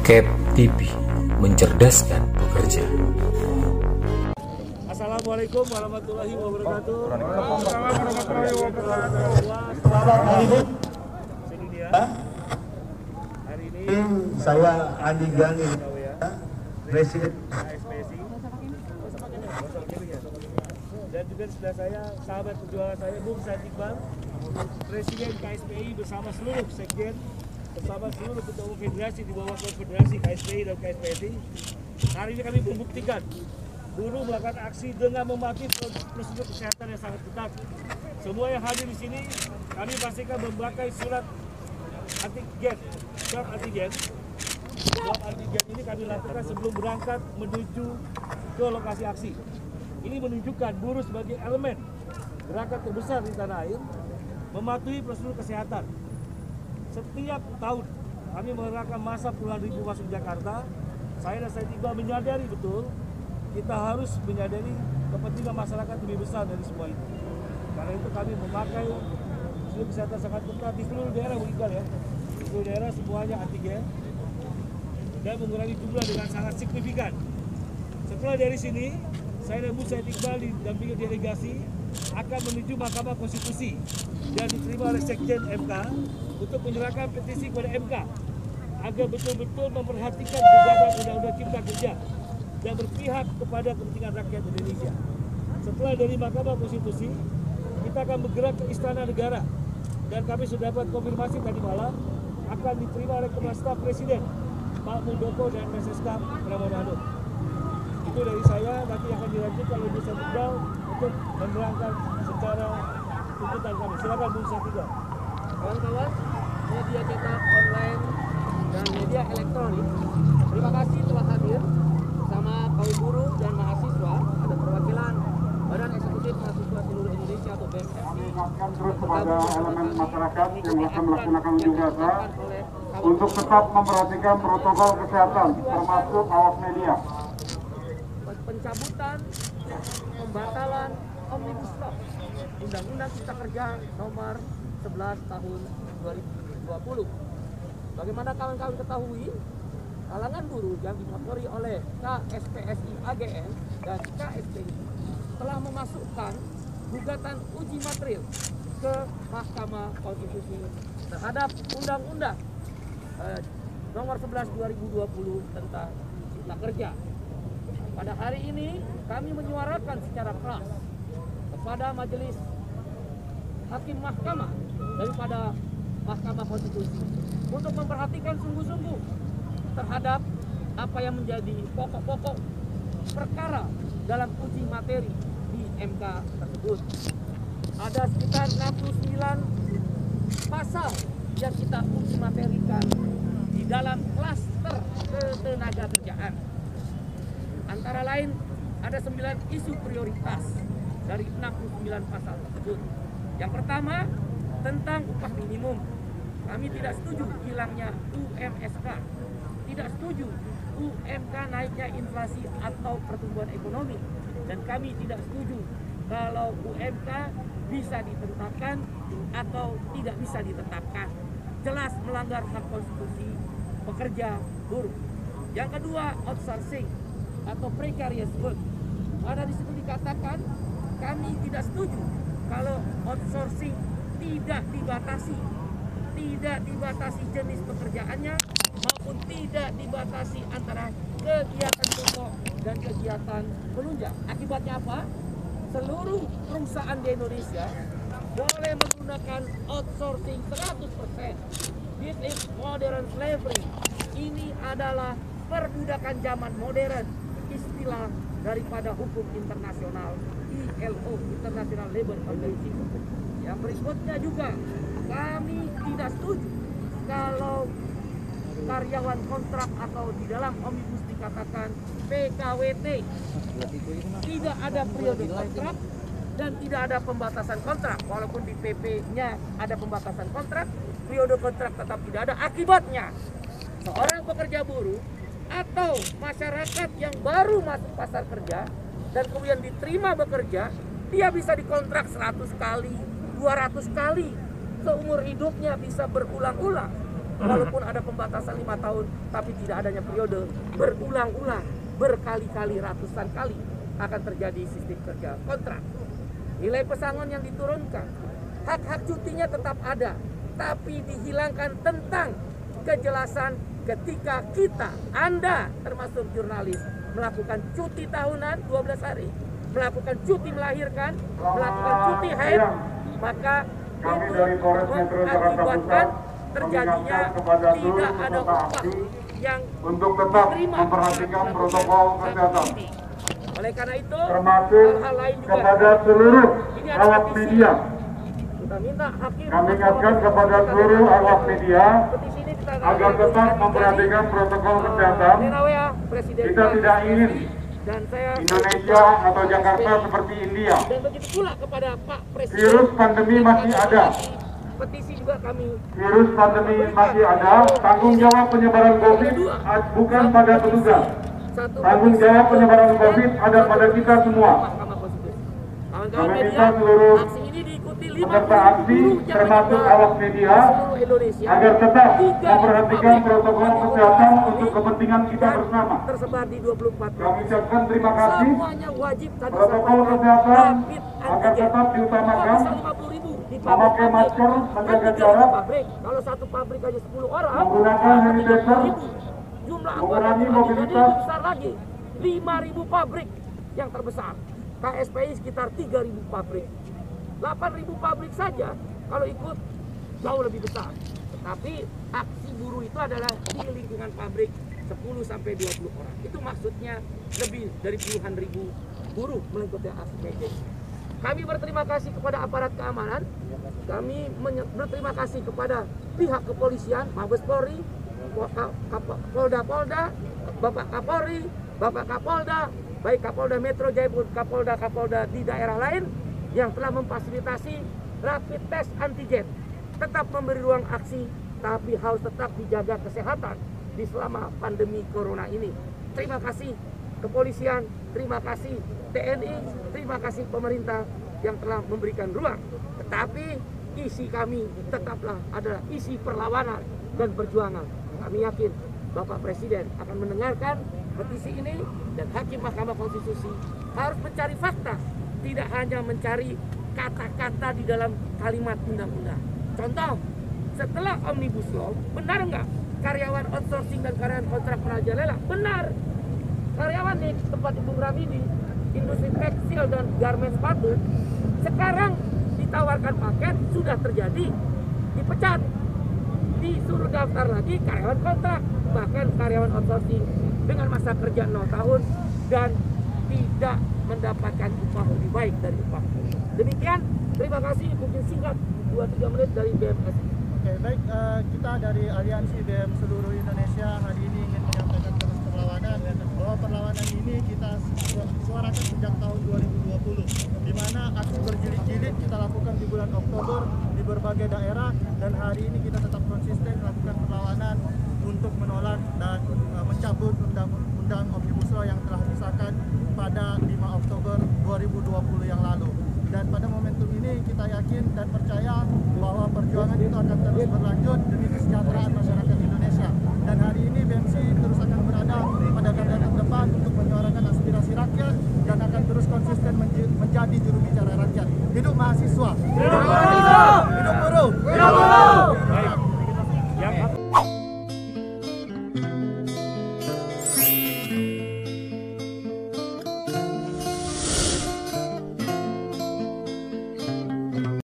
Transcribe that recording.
Cap TV mencerdaskan pekerja. Assalamualaikum warahmatullahi wabarakatuh. Sini dia. Hari ini saya Andi Gani, Presiden dan juga sebelah saya sahabat perjuangan saya Bung Iqbal, Presiden KSPI bersama seluruh sekjen bersama seluruh ketua umum federasi di bawah konfederasi KSPI dan KSPSI. Hari ini kami membuktikan buruh melakukan aksi dengan mematuhi prosedur kesehatan yang sangat ketat. Semua yang hadir di sini kami pastikan memakai surat antigen, swab antigen. Swab antigen ini kami lakukan sebelum berangkat menuju ke lokasi aksi. Ini menunjukkan buruh sebagai elemen gerakan terbesar di tanah air mematuhi prosedur kesehatan. Setiap tahun kami mengerahkan masa puluhan ribu masuk Jakarta. Saya dan saya tiba menyadari betul kita harus menyadari kepentingan masyarakat lebih besar dari semua itu. Karena itu kami memakai prosedur kesehatan sangat ketat di seluruh daerah Iqbal ya. Di seluruh daerah semuanya antigen dan mengurangi jumlah dengan sangat signifikan. Setelah dari sini, saya dan Bu Said Iqbal didampingi delegasi akan menuju Mahkamah Konstitusi dan diterima oleh Sekjen MK untuk menyerahkan petisi kepada MK agar betul-betul memperhatikan gugatan Undang-Undang Cipta Kerja dan berpihak kepada kepentingan rakyat Indonesia. Setelah dari Mahkamah Konstitusi, kita akan bergerak ke Istana Negara dan kami sudah dapat konfirmasi tadi malam akan diterima oleh Kepala Staf Presiden Pak Muldoko dan SSK Pramono Itu dari saya, nanti akan dilanjutkan oleh Bu Iqbal untuk menerangkan secara tuntutan kami. Silakan Bu Iqbal. Kawan-kawan media cetak online dan media elektronik terima kasih telah hadir bersama kaum buruh dan mahasiswa. Ada perwakilan Badan Eksekutif Mahasiswa Seluruh Indonesia atau BMSI mengingatkan terus kepada elemen masyarakat yang akan melaksanakan unjuk rasa untuk tetap memperhatikan protokol kesehatan termasuk awak media. pencabutan pembatalan Omnibus Law Undang-Undang Cipta Kerja nomor 11 tahun 2020. Bagaimana kawan-kawan ketahui, kalangan buruh yang dimotori oleh KSPSI AGN dan KSPI telah memasukkan gugatan uji material ke Mahkamah Konstitusi terhadap Undang-Undang eh, nomor 11 2020 tentang Cipta Kerja. Pada hari ini kami menyuarakan secara keras kepada majelis hakim mahkamah daripada Mahkamah Konstitusi untuk memperhatikan sungguh-sungguh terhadap apa yang menjadi pokok-pokok perkara dalam uji materi di MK tersebut. Ada sekitar 69 pasal yang kita uji materikan di dalam klaster ketenaga kerjaan. Antara lain ada 9 isu prioritas dari 69 pasal tersebut. Yang pertama tentang upah minimum. Kami tidak setuju hilangnya UMSK. Tidak setuju UMK naiknya inflasi atau pertumbuhan ekonomi. Dan kami tidak setuju kalau UMK bisa ditetapkan atau tidak bisa ditetapkan. Jelas melanggar hak konstitusi pekerja buruh. Yang kedua, outsourcing atau precarious work. Ada di situ dikatakan kami tidak setuju kalau outsourcing tidak dibatasi, tidak dibatasi jenis pekerjaannya maupun tidak dibatasi antara kegiatan pokok dan kegiatan penunjang. Akibatnya apa? Seluruh perusahaan di Indonesia boleh menggunakan outsourcing 100%. This is modern slavery. Ini adalah perbudakan zaman modern. Istilah daripada hukum internasional ILO International Labour Organization. Yang berikutnya juga kami tidak setuju kalau karyawan kontrak atau di dalam omnibus dikatakan PKWT tidak ada periode kontrak dan tidak ada pembatasan kontrak. Walaupun di PP-nya ada pembatasan kontrak periode kontrak tetap tidak ada. Akibatnya seorang pekerja buruh atau masyarakat yang baru masuk pasar kerja dan kemudian diterima bekerja dia bisa dikontrak 100 kali 200 kali. Seumur hidupnya bisa berulang-ulang. Walaupun ada pembatasan lima tahun tapi tidak adanya periode berulang-ulang berkali-kali ratusan kali akan terjadi sistem kerja kontrak. Nilai pesangon yang diturunkan hak-hak cutinya tetap ada tapi dihilangkan tentang kejelasan ketika kita Anda termasuk jurnalis melakukan cuti tahunan 12 hari melakukan cuti melahirkan melakukan cuti haid maka Kami itu dari Polres Metro Jakarta mengakibatkan terjadinya tidak ada upah yang untuk tetap memperhatikan protokol kesehatan. Oleh karena itu, termasuk hal-hal lain juga kepada seluruh awak media. Kami ingatkan kepada seluruh awak media agar tetap memperhatikan protokol kesehatan. Presiden Kita tidak ingin dan saya Indonesia atau Jakarta seperti India. dan begitu pula kepada Pak Presiden Virus pandemi masih ada. petisi juga kami Virus pandemi masih ada. Tanggung jawab penyebaran COVID bukan pada petugas. Tanggung jawab penyebaran COVID ada pada kita semua. Kami minta seluruh aksi ini diikuti 50 peserta aksi, termasuk awak media, agar tetap memperhatikan protokol kesehatan untuk kepentingan kita bersama. tersebar di 24 Kami ucapkan terima kasih. Protokol kesehatan agar tetap diutamakan. Kok bisa 50 ribu di pabrik Memakai masker, menjaga 3.000 jarak. Kalau satu pabrik aja 10 orang, Menggunakan sanitizer. 30.000. Jumlah Mengurangi mobilitas. besar lagi. 5.000 pabrik yang terbesar. KSPI sekitar 3.000 pabrik. 8.000 pabrik saja kalau ikut jauh lebih besar. Tetapi aksi buruh itu adalah di lingkungan pabrik 10 sampai 20 orang. Itu maksudnya lebih dari puluhan ribu buruh mengikuti aksi meja. Kami berterima kasih kepada aparat keamanan. Kami berterima kasih kepada pihak kepolisian, Mabes Polri, Polda-Polda, Bapak Kapolri, Bapak Kapolda, baik Kapolda Metro Jaya Kapolda-Kapolda di daerah lain yang telah memfasilitasi rapid test antigen. Tetap memberi ruang aksi, tapi harus tetap dijaga kesehatan di selama pandemi corona ini. Terima kasih kepolisian, terima kasih TNI, terima kasih pemerintah yang telah memberikan ruang. Tetapi isi kami tetaplah adalah isi perlawanan dan perjuangan. Kami yakin Bapak Presiden akan mendengarkan petisi ini dan Hakim Mahkamah Konstitusi harus mencari fakta, tidak hanya mencari kata-kata di dalam kalimat undang-undang. Contoh, setelah Omnibus Law, benar nggak karyawan outsourcing dan karyawan kontrak merajalela? Benar. Karyawan di tempat Ibu Rami di industri tekstil dan garment sepatu sekarang ditawarkan paket sudah terjadi dipecat disuruh daftar lagi karyawan kontrak bahkan karyawan outsourcing dengan masa kerja 0 tahun dan tidak mendapatkan upah lebih baik dari upah demikian terima kasih. Mungkin singkat 2-3 menit dari BMS Oke, baik eh, kita dari Aliansi BM seluruh Indonesia hari ini ingin menyampaikan terus perlawanan bahwa perlawanan ini kita su- suarakan sejak tahun 2020 di mana aksi berjilid-jilid kita lakukan di bulan Oktober di berbagai daerah dan hari ini kita tetap konsisten melakukan perlawanan untuk menolak dan eh, mencabut undang-undang Omnibus Law yang dilaksanakan pada 5 Oktober 2020 yang lalu. Dan pada momentum ini kita yakin dan percaya bahwa perjuangan itu akan terus berlanjut demi kesejahteraan masyarakat Indonesia. Dan hari ini BMC terus akan berada pada garda terdepan untuk menyuarakan aspirasi rakyat dan akan terus konsisten menjadi juru bicara rakyat. Hidup mahasiswa! Hidup mahasiswa! Hidup buruh! Hidup buruh!